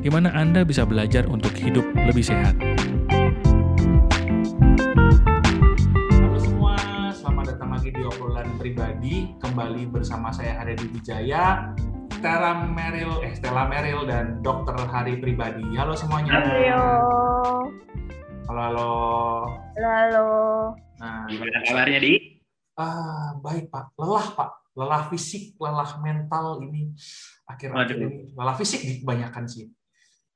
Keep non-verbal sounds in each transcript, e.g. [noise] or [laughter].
di mana Anda bisa belajar untuk hidup lebih sehat. Halo semua, selamat datang lagi di obrolan pribadi. Kembali bersama saya Haredi Wijaya, Stella Meril, eh Stella Meril dan Dokter Hari Pribadi. Halo semuanya. Halo. Halo, halo. Halo, halo. Nah, gimana kabarnya, Di? Ah, baik, Pak. Lelah, Pak. Lelah fisik, lelah mental ini akhir-akhir ini. Lelah fisik kebanyakan sih.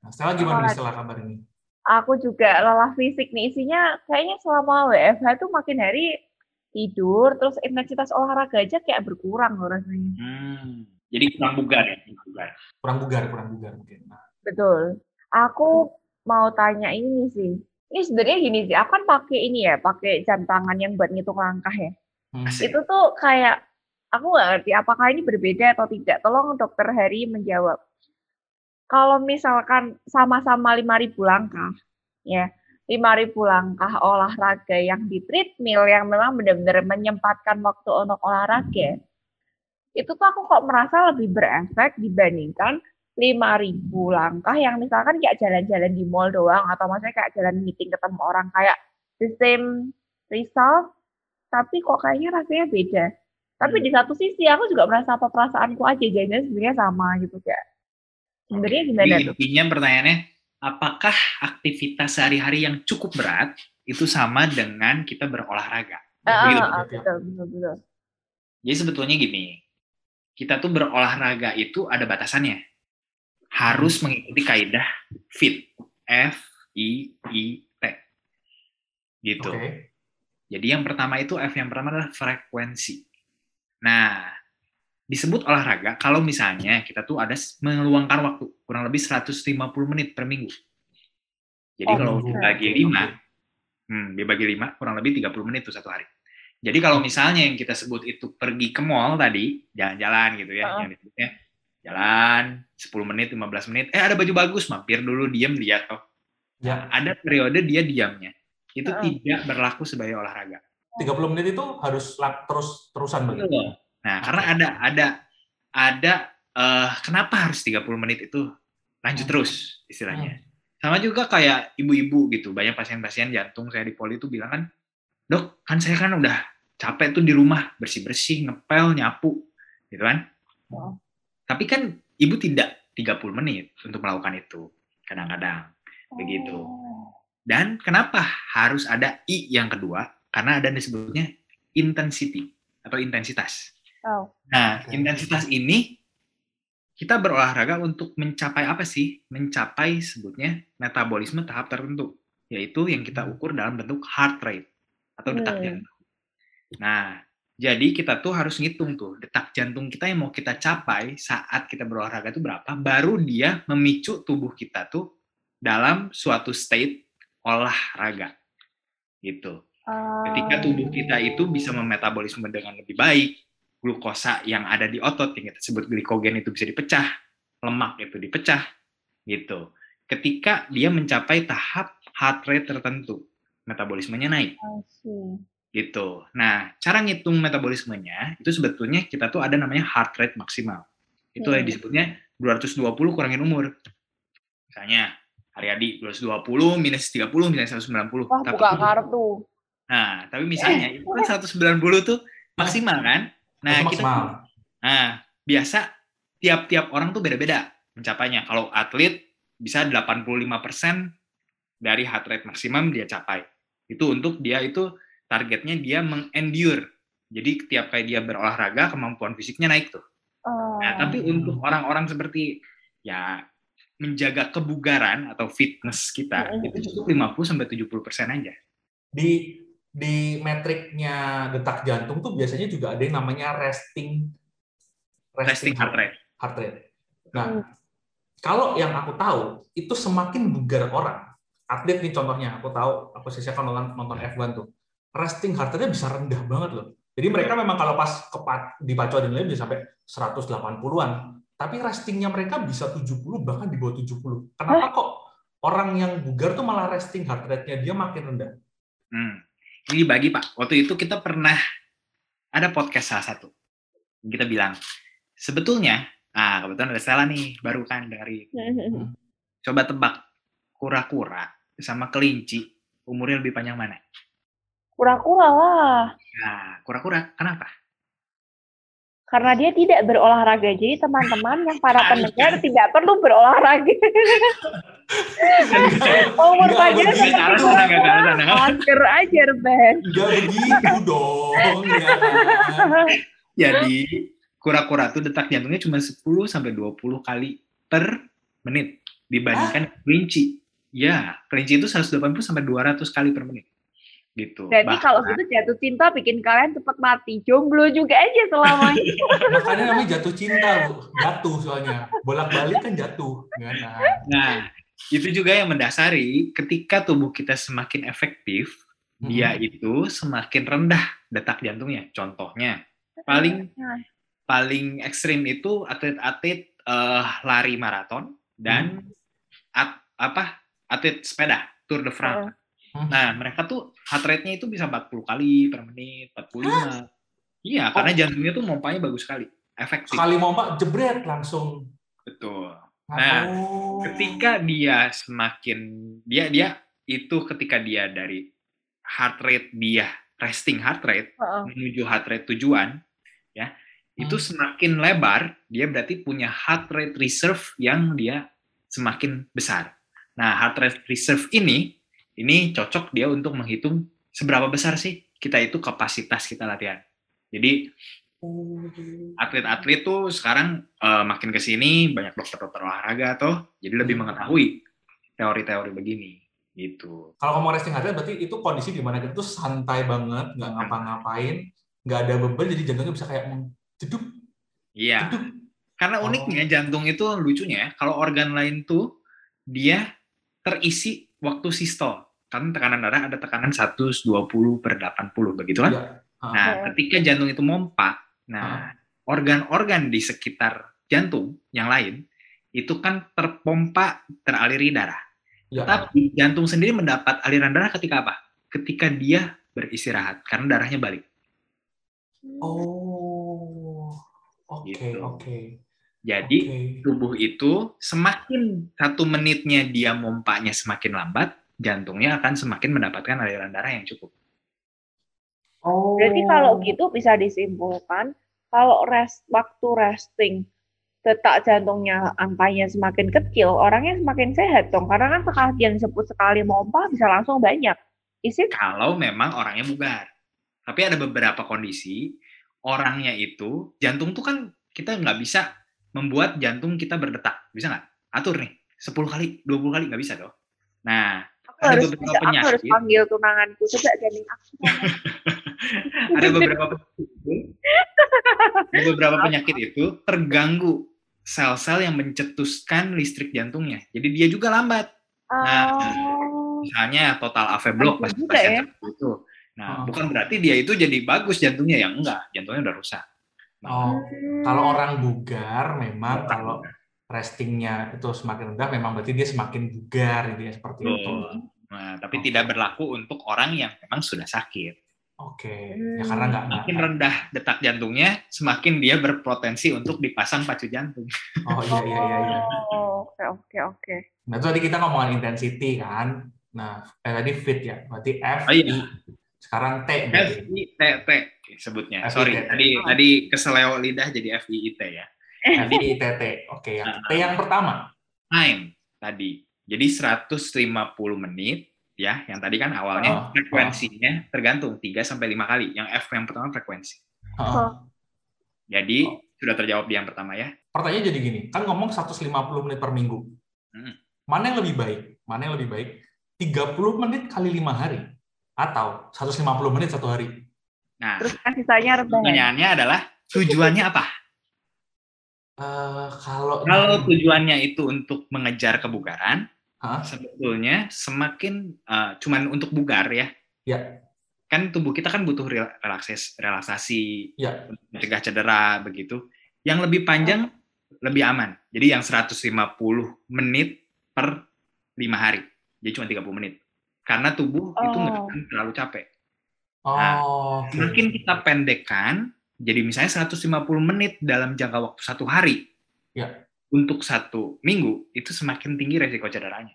Nah, Stella gimana nih Stella kabar ini? Aku juga lelah fisik nih. Isinya kayaknya selama WFH tuh makin hari tidur, terus intensitas olahraga aja kayak berkurang loh rasanya. Hmm. Jadi kurang bugar ya? Kurang bugar, kurang bugar, kurang bugar mungkin. Nah. Betul. Aku mau tanya ini sih. Ini sebenarnya gini sih, aku kan pakai ini ya, pakai jam tangan yang buat ngitung langkah ya. Hmm. Itu tuh kayak, aku nggak ngerti apakah ini berbeda atau tidak. Tolong dokter Hari menjawab kalau misalkan sama-sama 5.000 langkah, ya, 5.000 langkah olahraga yang di treadmill yang memang benar-benar menyempatkan waktu untuk olahraga, itu tuh aku kok merasa lebih berefek dibandingkan 5.000 langkah yang misalkan kayak jalan-jalan di mall doang atau maksudnya kayak jalan meeting ketemu orang kayak the same result tapi kok kayaknya rasanya beda. Tapi hmm. di satu sisi aku juga merasa apa perasaanku aja jadinya sebenarnya sama gitu kayak Sebenarnya gimana Jadi, tuh? Intinya pertanyaannya, apakah aktivitas sehari-hari yang cukup berat itu sama dengan kita berolahraga? Uh, begitu, uh, betul, betul, betul. Jadi sebetulnya gini, kita tuh berolahraga itu ada batasannya. Harus hmm. mengikuti kaidah FIT. F I I T. Gitu. Okay. Jadi yang pertama itu F yang pertama adalah frekuensi. Nah, disebut olahraga kalau misalnya kita tuh ada meluangkan waktu kurang lebih 150 menit per minggu. Jadi oh, kalau dibagi lima, hmm, dibagi lima kurang lebih 30 menit tuh satu hari. Jadi kalau misalnya yang kita sebut itu pergi ke mall tadi, jalan-jalan gitu ya, uh. yang disebutnya jalan 10 menit, 15 menit, eh ada baju bagus, mampir dulu, diam, lihat oh. Ya. Ada periode dia diamnya. Itu uh. tidak berlaku sebagai olahraga. 30 menit itu harus terus terusan begitu. Nah, karena ada ada ada uh, kenapa harus 30 menit itu lanjut terus istilahnya. Sama juga kayak ibu-ibu gitu. Banyak pasien-pasien jantung saya di poli itu bilang kan, "Dok, kan saya kan udah capek tuh di rumah bersih-bersih, ngepel, nyapu." Gitu kan? Oh. Tapi kan ibu tidak 30 menit untuk melakukan itu. Kadang-kadang begitu. Oh. Dan kenapa harus ada I yang kedua? Karena ada disebutnya intensity atau intensitas. Oh. Nah, intensitas ini kita berolahraga untuk mencapai apa sih? Mencapai sebutnya metabolisme tahap tertentu, yaitu yang kita hmm. ukur dalam bentuk heart rate atau detak hmm. jantung. Nah, jadi kita tuh harus ngitung tuh detak jantung kita yang mau kita capai saat kita berolahraga itu berapa, baru dia memicu tubuh kita tuh dalam suatu state olahraga. Gitu. Ketika tubuh kita itu bisa memetabolisme dengan lebih baik, glukosa yang ada di otot yang kita sebut glikogen itu bisa dipecah, lemak itu dipecah gitu. Ketika dia mencapai tahap heart rate tertentu, metabolismenya naik. Gitu. Nah, cara ngitung metabolismenya itu sebetulnya kita tuh ada namanya heart rate maksimal. Itu hmm. yang disebutnya 220 kurangin umur. Misalnya Aryadi 220 minus 30 minus 190. Wah, tapi, buka kartu. tuh. Nah, tapi misalnya eh. itu kan 190 tuh maksimal kan? Nah, kita Nah, biasa tiap-tiap orang tuh beda-beda mencapainya. Kalau atlet bisa 85% dari heart rate maksimum dia capai. Itu untuk dia itu targetnya dia mengendure. Jadi tiap kali dia berolahraga kemampuan fisiknya naik tuh. Oh. Nah, tapi untuk orang-orang seperti ya menjaga kebugaran atau fitness kita itu cukup 50 sampai 70% aja. Di di metriknya detak jantung tuh biasanya juga ada yang namanya resting resting, resting heart rate. Heart rate. Nah, hmm. kalau yang aku tahu itu semakin bugar orang atlet nih contohnya aku tahu aku sih kan nonton nonton F1 tuh resting heart rate bisa rendah banget loh jadi mereka memang kalau pas kepat di pacu adrenalin bisa sampai 180-an tapi restingnya mereka bisa 70 bahkan di bawah 70 kenapa kok orang yang bugar tuh malah resting heart rate-nya dia makin rendah hmm. Ini bagi pak waktu itu kita pernah ada podcast salah satu kita bilang sebetulnya Nah, kebetulan ada Stella nih, baru kan dari. [laughs] Coba tebak, kura-kura sama kelinci, umurnya lebih panjang mana? Kura-kura lah. Nah, kura-kura, kenapa? Karena dia tidak berolahraga. Jadi teman-teman yang para pendengar tidak perlu berolahraga. [laughs] Umur panjang Hampir aja, Ben. Gak begitu dong. Ya. [laughs] Jadi, kura-kura tuh detak jantungnya cuma 10 sampai 20 kali per menit dibandingkan kelinci. Ya, kelinci itu 180 sampai 200 kali per menit. Gitu. Jadi Bahkan, kalau gitu jatuh cinta bikin kalian cepat mati. Jomblo juga aja selama ini. [laughs] Makanya namanya jatuh cinta, Bu. Jatuh soalnya. Bolak-balik kan jatuh. Nah. nah, itu juga yang mendasari ketika tubuh kita semakin efektif, hmm. dia itu semakin rendah detak jantungnya. Contohnya, paling nah paling ekstrim itu atlet-atlet uh, lari maraton dan hmm. at, apa atlet sepeda Tour de France. Hmm. Nah, mereka tuh heart rate-nya itu bisa 40 kali per menit, 45. Hah? Iya, oh. karena jantungnya tuh mompanya bagus sekali, efektif. Sekali mompa jebret langsung. Betul. Nah, oh. ketika dia semakin dia dia itu ketika dia dari heart rate dia resting heart rate uh -uh. menuju heart rate tujuan ya itu hmm. semakin lebar, dia berarti punya heart rate reserve yang dia semakin besar. Nah, heart rate reserve ini, ini cocok dia untuk menghitung seberapa besar sih kita itu kapasitas kita latihan. Jadi, atlet-atlet tuh sekarang uh, makin ke sini banyak dokter-dokter olahraga tuh, jadi lebih hmm. mengetahui teori-teori begini gitu. Kalau ngomong resting heart rate berarti itu kondisi di mana kita tuh santai banget, nggak ngapa-ngapain, nggak ada beban, jadi jantungnya bisa kayak Jeduk. Iya. Karena oh. uniknya jantung itu lucunya, kalau organ lain tuh dia terisi waktu sistol. Kan tekanan darah ada tekanan 120 per 80, begitu kan? Ya. Nah, ketika jantung itu mompa, nah organ-organ di sekitar jantung yang lain itu kan terpompa, teraliri darah. Ya. Tapi jantung sendiri mendapat aliran darah ketika apa? Ketika dia beristirahat, karena darahnya balik. Oh. Oke, okay, gitu. oke. Okay. Jadi okay. tubuh itu semakin satu menitnya dia mompanya semakin lambat, jantungnya akan semakin mendapatkan aliran darah yang cukup. Oh. Berarti kalau gitu bisa disimpulkan kalau rest waktu resting detak jantungnya angkanya semakin kecil, orangnya semakin sehat dong. Karena kan sekali yang disebut sekali mompa bisa langsung banyak. Isi Kalau memang orangnya bugar. Tapi ada beberapa kondisi orangnya itu jantung tuh kan kita nggak bisa membuat jantung kita berdetak. Bisa nggak? Atur nih. 10 kali 20 kali nggak bisa dong. Nah aku ada harus, beberapa penyakit aku harus panggil tunanganku coba jamin aku [laughs] ada beberapa ada beberapa penyakit itu terganggu sel-sel yang mencetuskan listrik jantungnya. Jadi dia juga lambat. Nah oh. misalnya total AV block pas pasien ya? itu. Nah, oh. bukan berarti dia itu jadi bagus jantungnya yang enggak, jantungnya udah rusak. Nah, oh, kalau orang bugar memang kalau restingnya itu semakin rendah, memang berarti dia semakin bugar, dia seperti oh. itu. Nah, tapi oh. tidak berlaku untuk orang yang memang sudah sakit. Oke, okay. ya karena nggak makin rendah detak jantungnya, semakin dia berpotensi untuk dipasang pacu jantung. Oh iya iya iya. iya. Oh, oke oke oke. Nah tadi kita ngomongin intensity kan. Nah, eh, tadi fit ya, berarti F oh, iya. Sekarang T. F I T T sebutnya. F Sorry, tadi oh. tadi keseleo lidah jadi F I I T ya. F I I T T. Oke, yang T yang pertama. Time tadi. Jadi 150 menit ya, yang tadi kan awalnya oh, frekuensinya oh. tergantung 3 sampai 5 kali. Yang F yang pertama frekuensi. Oh. Jadi oh. sudah terjawab di yang pertama ya. Pertanyaan jadi gini, kan ngomong 150 menit per minggu. Hmm. Mana yang lebih baik? Mana yang lebih baik? 30 menit kali 5 hari atau 150 menit satu hari. Nah, terus kan sisanya Pertanyaannya adalah tujuannya apa? Uh, kalau kalau tujuannya itu untuk mengejar kebugaran, huh? sebetulnya semakin uh, cuman untuk bugar ya. Ya. Kan tubuh kita kan butuh relaksasi, relaksasi, ya. mencegah cedera begitu. Yang lebih panjang lebih aman. Jadi yang 150 menit per lima hari. Jadi cuma 30 menit. Karena tubuh oh. itu nggak terlalu capek. Nah, oh, okay. Mungkin kita pendekkan, jadi misalnya 150 menit dalam jangka waktu satu hari. Ya. Untuk satu minggu, itu semakin tinggi resiko cederanya.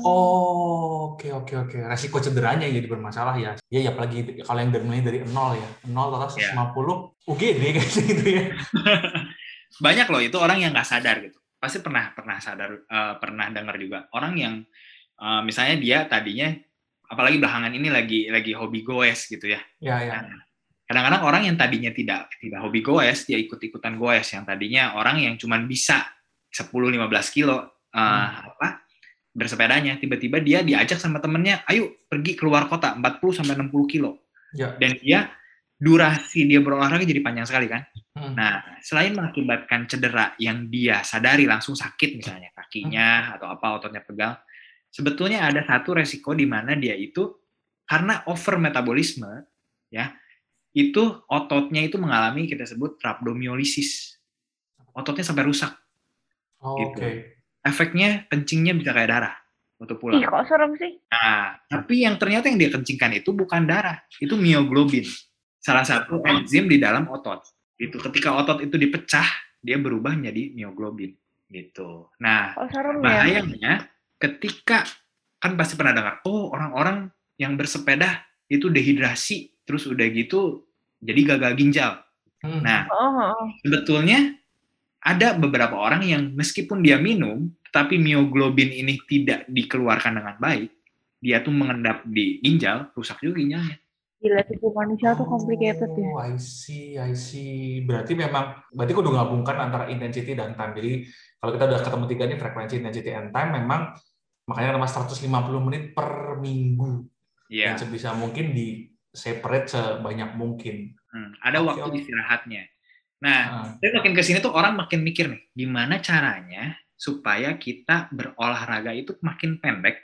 Oh, oke oke oke. Resiko cederanya jadi bermasalah ya. Ya, ya apalagi kalau yang dari dari nol ya. Nol total 150 ya. UGD kayak gitu ya. [laughs] Banyak loh itu orang yang nggak sadar gitu. Pasti pernah pernah sadar uh, pernah dengar juga orang yang uh, misalnya dia tadinya apalagi belakangan ini lagi lagi hobi goes gitu ya. Ya, ya. Nah, kadang-kadang orang yang tadinya tidak tidak hobi goes dia ikut-ikutan goes yang tadinya orang yang cuma bisa 10 15 kilo uh, hmm. apa bersepedanya tiba-tiba dia diajak sama temennya ayo pergi keluar kota 40 sampai 60 kilo ya. dan dia durasi dia berolahraga jadi panjang sekali kan hmm. nah selain mengakibatkan cedera yang dia sadari langsung sakit misalnya kakinya hmm. atau apa ototnya pegal sebetulnya ada satu resiko di mana dia itu karena over metabolisme ya itu ototnya itu mengalami kita sebut rhabdomyolysis ototnya sampai rusak oh, gitu. okay efeknya kencingnya bisa kayak darah untuk pulang. Ih, kok serem sih? Nah, tapi yang ternyata yang dia kencingkan itu bukan darah, itu mioglobin. Salah satu enzim di dalam otot. Itu ketika otot itu dipecah, dia berubah menjadi mioglobin gitu. Nah, oh, serem ya? bahayanya ya? Ketika kan pasti pernah dengar, oh orang-orang yang bersepeda itu dehidrasi, terus udah gitu jadi gagal ginjal. Hmm. Nah, oh, oh. sebetulnya ada beberapa orang yang meskipun dia minum, tapi mioglobin ini tidak dikeluarkan dengan baik, dia tuh mengendap di ginjal, rusak juga ginjalnya. Gila, tubuh manusia tuh complicated ya. Oh, I see, I see. Berarti memang, berarti kudu gabungkan antara intensity dan time. Jadi kalau kita udah ketemu tiga nih, frekuensi, intensity, and time, memang makanya nama 150 menit per minggu. Yeah. sebisa mungkin di separate sebanyak mungkin. Hmm, ada okay, waktu okay. istirahatnya. Nah, uh. makin ke sini tuh orang makin mikir nih, gimana caranya supaya kita berolahraga itu makin pendek,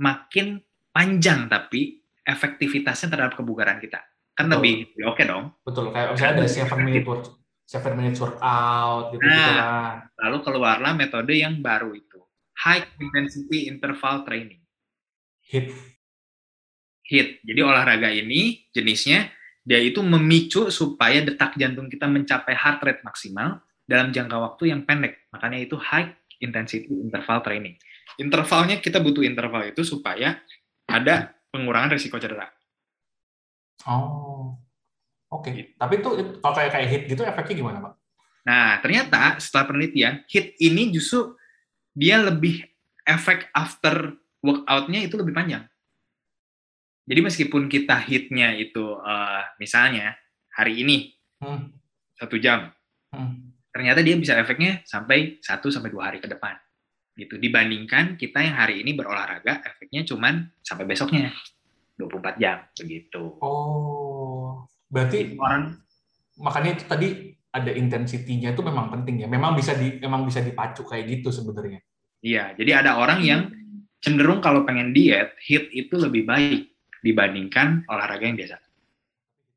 makin panjang tapi efektivitasnya terhadap kebugaran kita. Kan Betul. lebih oke okay dong. Betul, kayak misalnya ada 7 minute work, 7 minutes workout gitu nah, gitu lah. Lalu keluarlah metode yang baru itu. High intensity interval training. HIT. HIT. Jadi olahraga ini jenisnya dia itu memicu supaya detak jantung kita mencapai heart rate maksimal dalam jangka waktu yang pendek. Makanya itu high intensity interval training. Intervalnya kita butuh interval itu supaya ada pengurangan risiko cedera. Oh, oke. Okay. Gitu. Tapi itu kalau kayak kayak hit gitu efeknya gimana, Pak? Nah, ternyata setelah penelitian, hit ini justru dia lebih efek after workout-nya itu lebih panjang. Jadi meskipun kita hitnya itu uh, misalnya hari ini hmm. satu jam, hmm. ternyata dia bisa efeknya sampai satu sampai dua hari ke depan, gitu. Dibandingkan kita yang hari ini berolahraga, efeknya cuman sampai besoknya 24 jam, begitu. Oh, berarti orang makanya itu tadi ada intensitinya itu memang penting ya. Memang bisa di memang bisa dipacu kayak gitu sebenarnya. Iya, jadi ada orang yang cenderung kalau pengen diet, hit itu lebih baik dibandingkan olahraga yang biasa.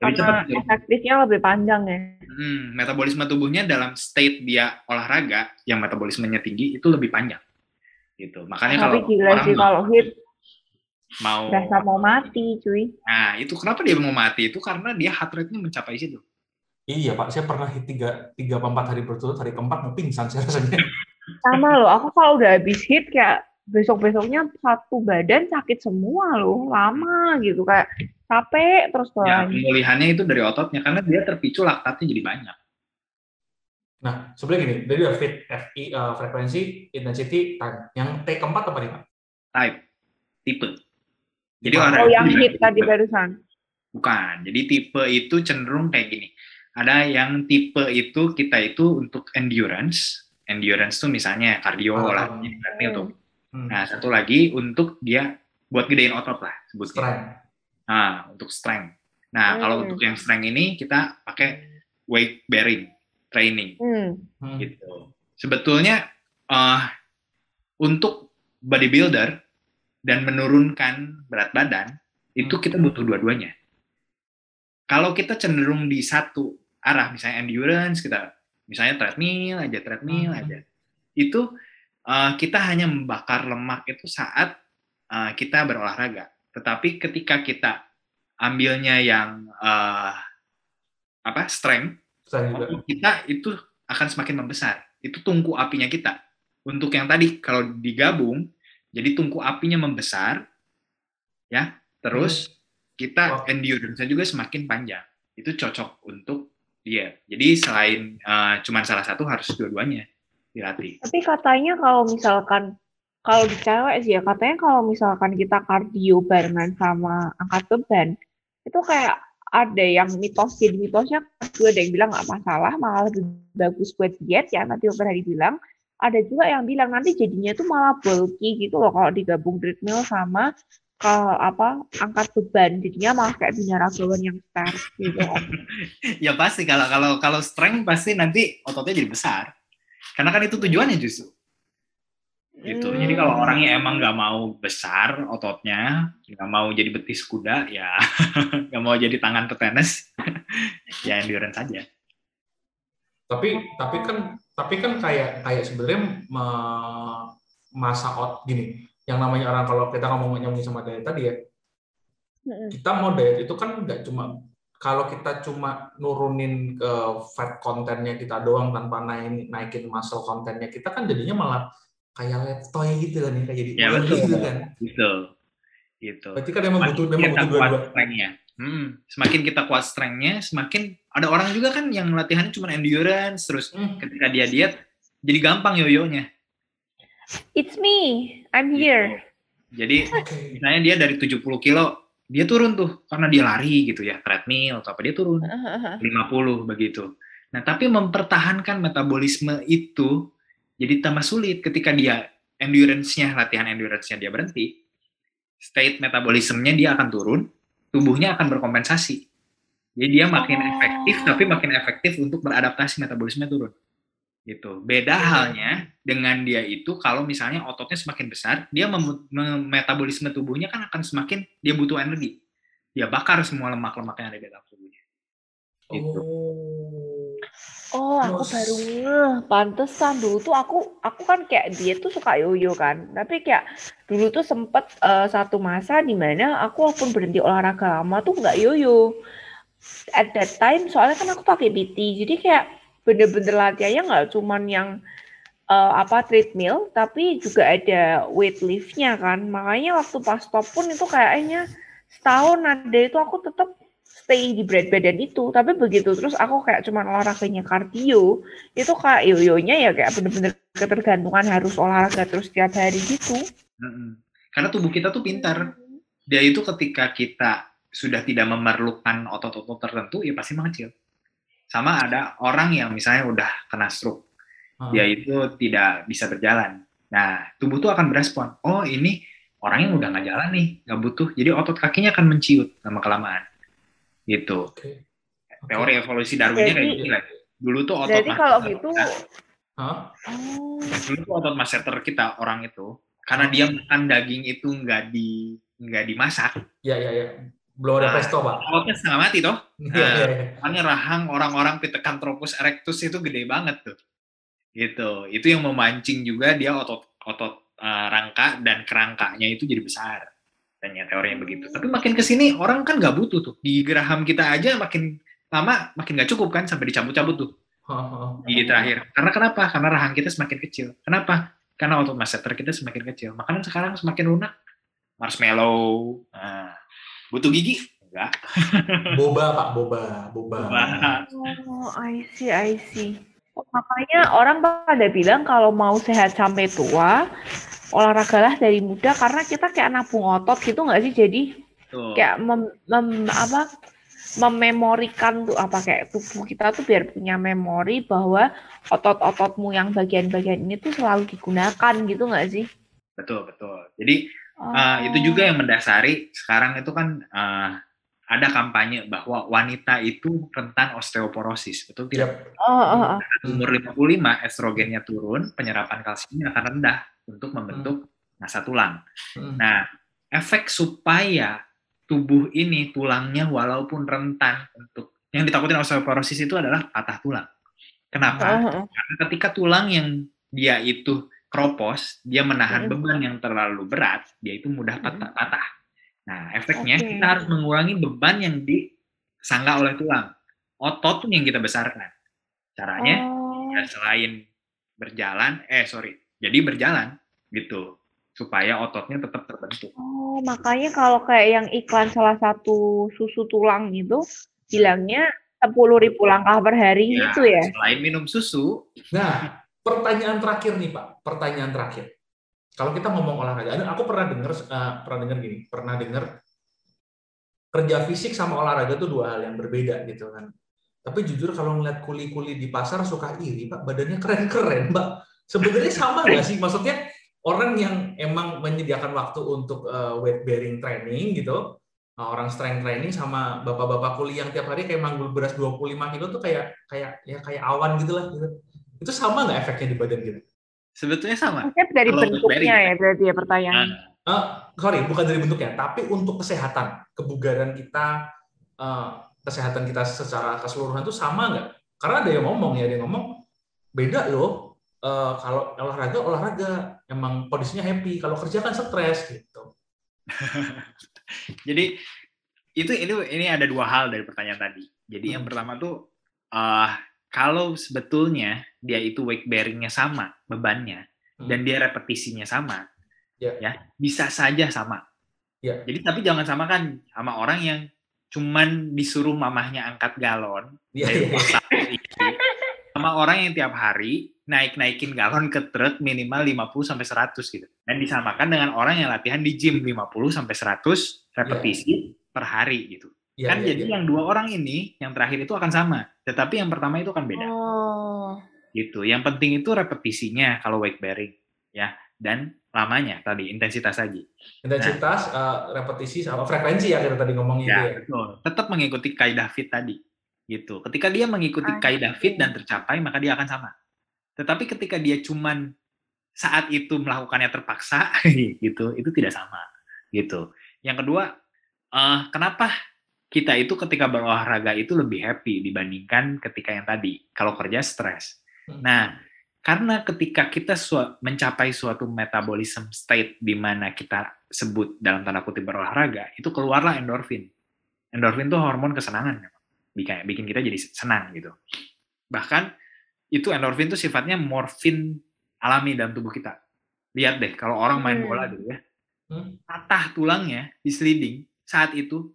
Lebih cepat. Efektifnya lebih panjang ya. Hmm, metabolisme tubuhnya dalam state dia olahraga yang metabolismenya tinggi itu lebih panjang. Gitu. Makanya Tapi kalau gila sih kalau hit mau rasa mau mati, cuy. Nah, itu kenapa dia mau mati? Itu karena dia heart rate-nya mencapai situ. Iya, Pak. Saya pernah hit tiga, tiga empat hari berturut, hari keempat mau pingsan saya rasanya. Sama loh, aku kalau udah habis hit kayak besok-besoknya satu badan sakit semua loh, lama gitu kayak capek terus tuh. Ya, pemulihannya itu dari ototnya karena dia terpicu laktatnya jadi banyak. Nah, sebenarnya gini, dari fit FI uh, frekuensi, intensity, time. Yang T keempat apa nih, Pak? Type, tipe. Jadi oh, yang hit tadi barusan. Bukan. Jadi tipe itu cenderung kayak gini. Ada yang tipe itu kita itu untuk endurance. Endurance tuh misalnya kardio, oh, lah, oh. Hmm. Nah, satu lagi untuk dia buat gedein otot lah sebutnya. Strength. Nah, untuk strength. Nah, hmm. kalau untuk yang strength ini kita pakai weight bearing. training hmm. gitu sebetulnya uh, untuk bodybuilder dan menurunkan berat badan itu kita hmm. butuh dua-duanya kalau kita cenderung di satu arah misalnya endurance kita misalnya treadmill aja treadmill hmm. aja itu uh, kita hanya membakar lemak itu saat uh, kita berolahraga tetapi ketika kita ambilnya yang uh, apa strength, kita itu akan semakin membesar. Itu tungku apinya kita. Untuk yang tadi kalau digabung, jadi tungku apinya membesar, ya. Terus hmm. kita wow. endurance juga semakin panjang. Itu cocok untuk dia. Jadi selain uh, cuman salah satu harus dua-duanya dilatih. Tapi katanya kalau misalkan kalau di cewek sih ya katanya kalau misalkan kita kardio barengan sama angkat beban itu kayak ada yang mitos jadi mitosnya gue ada yang bilang nggak masalah malah lebih bagus buat diet ya nanti dokter hari bilang ada juga yang bilang nanti jadinya itu malah bulky gitu loh kalau digabung treadmill sama kalau apa angkat beban jadinya malah kayak binaragawan yang besar gitu [laughs] ya pasti kalau kalau kalau strength pasti nanti ototnya jadi besar karena kan itu tujuannya justru gitu. Hmm. Jadi kalau orangnya emang nggak mau besar ototnya, nggak mau jadi betis kuda, ya [laughs] nggak mau jadi tangan petenis, [laughs] ya endurance saja. Tapi tapi kan tapi kan kayak kayak sebenarnya masa ot gini, yang namanya orang kalau kita ngomong nyambung sama diet tadi ya, kita mau diet itu kan nggak cuma kalau kita cuma nurunin ke fat kontennya kita doang tanpa naikin naikin muscle kontennya kita kan jadinya malah kayak letoy gitu kan ya kayak jadi ya, betul, gitu kan. Betul. Gitu. Berarti kan emang butuh memang butuh dua-dua. hmm, semakin kita kuat strengthnya semakin ada orang juga kan yang latihannya cuma endurance terus hmm. ketika dia diet jadi gampang yoyonya it's me I'm gitu. here jadi okay. misalnya dia dari 70 kilo dia turun tuh karena dia lari gitu ya treadmill atau apa dia turun uh, 50 begitu nah tapi mempertahankan metabolisme itu jadi tambah sulit ketika dia endurance-nya, latihan endurance-nya dia berhenti, state metabolismenya dia akan turun, tubuhnya akan berkompensasi. Jadi dia makin oh. efektif, tapi makin efektif untuk beradaptasi metabolisme turun. Gitu. Beda halnya dengan dia itu kalau misalnya ototnya semakin besar, dia metabolisme tubuhnya kan akan semakin dia butuh energi. Dia bakar semua lemak-lemak yang ada di dalam tubuhnya. Gitu. Oh. Oh, aku baru ngeh. Pantesan dulu tuh aku aku kan kayak dia tuh suka yoyo kan. Tapi kayak dulu tuh sempet uh, satu masa di mana aku walaupun berhenti olahraga lama tuh nggak yoyo. At that time soalnya kan aku pakai BT. Jadi kayak bener-bener latihannya nggak cuman yang uh, apa treadmill, tapi juga ada weight liftnya kan. Makanya waktu pas stop pun itu kayaknya setahun ada itu aku tetap stay di berat badan itu. Tapi begitu terus aku kayak cuman olahraganya kardio itu kayak yoyonya ya kayak bener-bener ketergantungan harus olahraga terus tiap hari gitu. Karena tubuh kita tuh pintar. Dia itu ketika kita sudah tidak memerlukan otot-otot tertentu ya pasti mengecil sama ada orang yang misalnya udah kena stroke hmm. dia itu tidak bisa berjalan nah tubuh tuh akan berespon oh ini orang yang udah nggak jalan nih nggak butuh jadi otot kakinya akan menciut lama kelamaan gitu. Okay. Teori evolusi Darwinnya kayak gitu lah. Dulu tuh otot Jadi kalau gitu Huh? Dulu tuh otot masseter kita orang itu karena dia makan daging itu nggak di nggak dimasak. Iya iya iya. Belum ada nah, presto, Pak. Ototnya setengah mati toh. [laughs] Nah, rahang orang-orang Pithecanthropus erectus itu gede banget tuh. Gitu. Itu yang memancing juga dia otot otot uh, rangka dan kerangkanya itu jadi besar katanya teorinya begitu. Tapi makin ke sini orang kan nggak butuh tuh. Di geraham kita aja makin lama makin nggak cukup kan sampai dicabut-cabut tuh. Di terakhir. Karena kenapa? Karena rahang kita semakin kecil. Kenapa? Karena otot masseter kita semakin kecil. Makanan sekarang semakin lunak. Marshmallow. Nah, butuh gigi? Enggak. [laughs] boba, Pak. Boba. Boba. boba. Oh, I see, I see. Oh, makanya orang pada bilang kalau mau sehat sampai tua, olahragalah dari muda karena kita kayak nabung otot gitu nggak sih jadi Tuh. kayak mem, mem, apa mememorikan tuh apa kayak tubuh kita tuh biar punya memori bahwa otot-ototmu yang bagian-bagian ini tuh selalu digunakan gitu nggak sih? Betul betul. Jadi oh. uh, itu juga yang mendasari sekarang itu kan uh, ada kampanye bahwa wanita itu rentan osteoporosis, betul tidak? Oh, oh, oh. Umur 55 estrogennya turun, penyerapan kalsiumnya akan rendah untuk membentuk massa tulang. Hmm. Nah, efek supaya tubuh ini tulangnya walaupun rentan untuk yang ditakutin osteoporosis itu adalah patah tulang. Kenapa? Oh, oh. Karena ketika tulang yang dia itu kropos, dia menahan Hmm. beban yang terlalu berat, dia itu mudah patah. patah. Nah, efeknya Oke. kita harus mengurangi beban yang disangga oleh tulang. Otot tuh yang kita besarkan. Caranya Oh. ya selain berjalan, eh sorry, jadi berjalan gitu supaya ototnya tetap terbentuk. Oh, makanya kalau kayak yang iklan salah satu susu tulang itu bilangnya 10.000 langkah per hari Ya, gitu ya. Selain minum susu, Nah, [laughs] pertanyaan terakhir nih Pak, pertanyaan terakhir. Kalau kita ngomong olahraga, aku pernah dengar eh, pernah dengar gini, pernah dengar kerja fisik sama olahraga itu dua hal yang berbeda gitu kan. Tapi jujur kalau ngeliat kuli-kuli di pasar suka iri Pak, badannya keren-keren Mbak. Sebenarnya sama nggak sih? Maksudnya orang yang emang menyediakan waktu untuk eh, weight bearing training gitu, orang strength training sama bapak-bapak kuli yang tiap hari kayak manggul beras 25 kilo tuh kayak kayak ya kayak awan gitu lah gitu. Itu sama nggak efeknya di badan kita? sebetulnya sama. Maksudnya dari Kalau bentuknya ya berarti ya pertanyaan. Nah, Eh, sorry, bukan dari bentuknya, tapi untuk kesehatan, kebugaran kita, eh, kesehatan kita secara keseluruhan itu sama nggak? Karena ada yang ngomong ya, ada yang ngomong beda loh. Eh, kalau olahraga olahraga emang kondisinya happy, kalau kerja kan stres gitu. [laughs] Jadi itu ini ini ada dua hal dari pertanyaan tadi. Jadi yang Hmm. pertama tuh eh kalau sebetulnya dia itu weight bearingnya sama bebannya Hmm. dan dia repetisinya sama, Ya. ya bisa saja sama. Ya. Jadi tapi jangan samakan sama orang yang cuman disuruh mamahnya angkat galon Iya, dari iya, rumah sakit itu, sama orang yang tiap hari naik-naikin galon ke truk minimal 50 sampai 100 gitu. Dan disamakan dengan orang yang latihan di gym 50 sampai 100 repetisi per hari gitu. Iya, kan iya, jadi iya. yang dua orang ini yang terakhir itu akan sama, tetapi yang pertama itu akan beda Oh. gitu. Yang penting itu repetisinya kalau weight bearing ya dan lamanya tadi intensitas lagi. intensitas, eh, repetisi sama frekuensi ya kita tadi ngomong itu Ya, ya. betul. Tetap mengikuti kaidah fit tadi. Gitu. Ketika dia mengikuti I kaidah fit see. dan tercapai, maka dia akan sama. Tetapi ketika dia cuman saat itu melakukannya terpaksa, [laughs] gitu, itu tidak sama. Gitu. Yang kedua, eh, kenapa kita itu ketika berolahraga itu lebih happy dibandingkan ketika yang tadi, kalau kerja stres. Hmm. Nah, karena ketika kita sua- mencapai suatu metabolism state di mana kita sebut dalam tanda kutip berolahraga, itu keluarlah endorfin. Endorfin itu hormon kesenangan, bikin bikin kita jadi senang gitu. Bahkan itu endorfin itu sifatnya morfin alami dalam tubuh kita. Lihat deh, kalau orang main Hmm. bola dulu ya, Hmm. patah tulangnya di sliding saat itu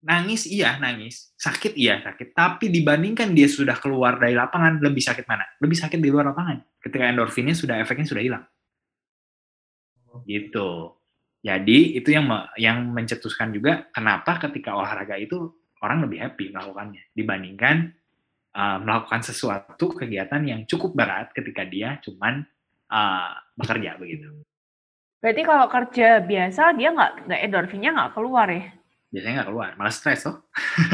nangis iya nangis, sakit iya sakit, tapi dibandingkan dia sudah keluar dari lapangan lebih sakit mana? Lebih sakit di luar lapangan. Ketika endorfinnya sudah efeknya sudah hilang. Gitu. Jadi itu yang me- yang mencetuskan juga kenapa ketika olahraga itu orang lebih happy melakukannya dibandingkan uh, melakukan sesuatu kegiatan yang cukup berat ketika dia cuman uh, bekerja begitu. Berarti kalau kerja biasa dia nggak nggak endorfinnya nggak keluar ya? Biasanya nggak keluar, malah stres tuh.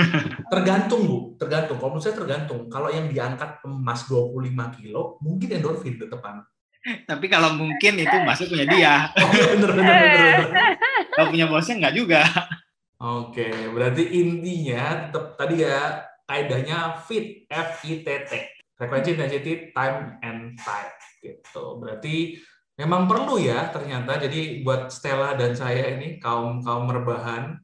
[laughs] Tergantung Bu, tergantung. Kalau menurut saya tergantung. Kalau yang diangkat emas 25 kilo, mungkin endorfin tetepan. Tapi kalau mungkin itu masuk punya dia, [laughs] Oh, bener, bener, bener, bener. kalau punya bosnya nggak juga. Oke, berarti intinya tetap tadi ya kaidahnya fit F I T T. Frekuensi, intensity, time and type gitu. Berarti memang perlu ya ternyata. Jadi buat Stella dan saya ini kaum kaum rebahan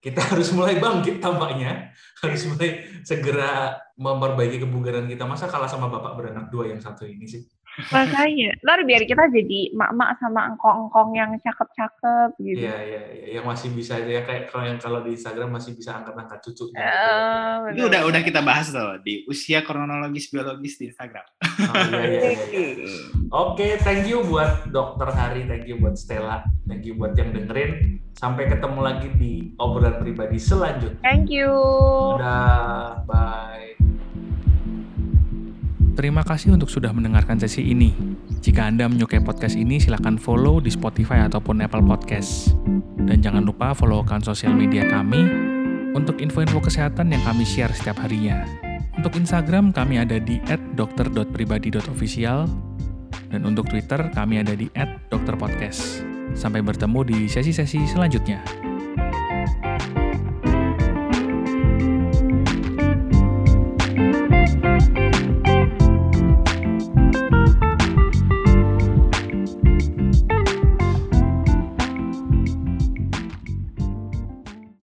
kita harus mulai bangkit tampaknya. Harus mulai segera memperbaiki kebugaran kita. Masa kalah sama bapak beranak dua yang satu ini sih? Makanya, ntar biar kita jadi mak-mak sama engkong-engkong yang cakep-cakep gitu. Iya, iya, iya. Yang masih bisa ya kayak kalau yang kalau di Instagram masih bisa angkat-angkat cucunya. gitu. Eh, Itu udah udah kita bahas tuh di usia kronologis biologis di Instagram. Oh, iya, iya, iya, iya. Oke, thank you buat Dokter Hari, thank you buat Stella, thank you buat yang dengerin. Sampai ketemu lagi di obrolan pribadi selanjutnya. Thank you. Dadah, bye. Terima kasih untuk sudah mendengarkan sesi ini. Jika Anda menyukai podcast ini, silakan follow di Spotify ataupun Apple Podcast. Dan jangan lupa follow akun sosial media kami untuk info-info kesehatan yang kami share setiap harinya. Untuk Instagram, kami ada di @dokter.pribadi.official dan untuk Twitter, kami ada di @dokterpodcast. Sampai bertemu di sesi-sesi selanjutnya.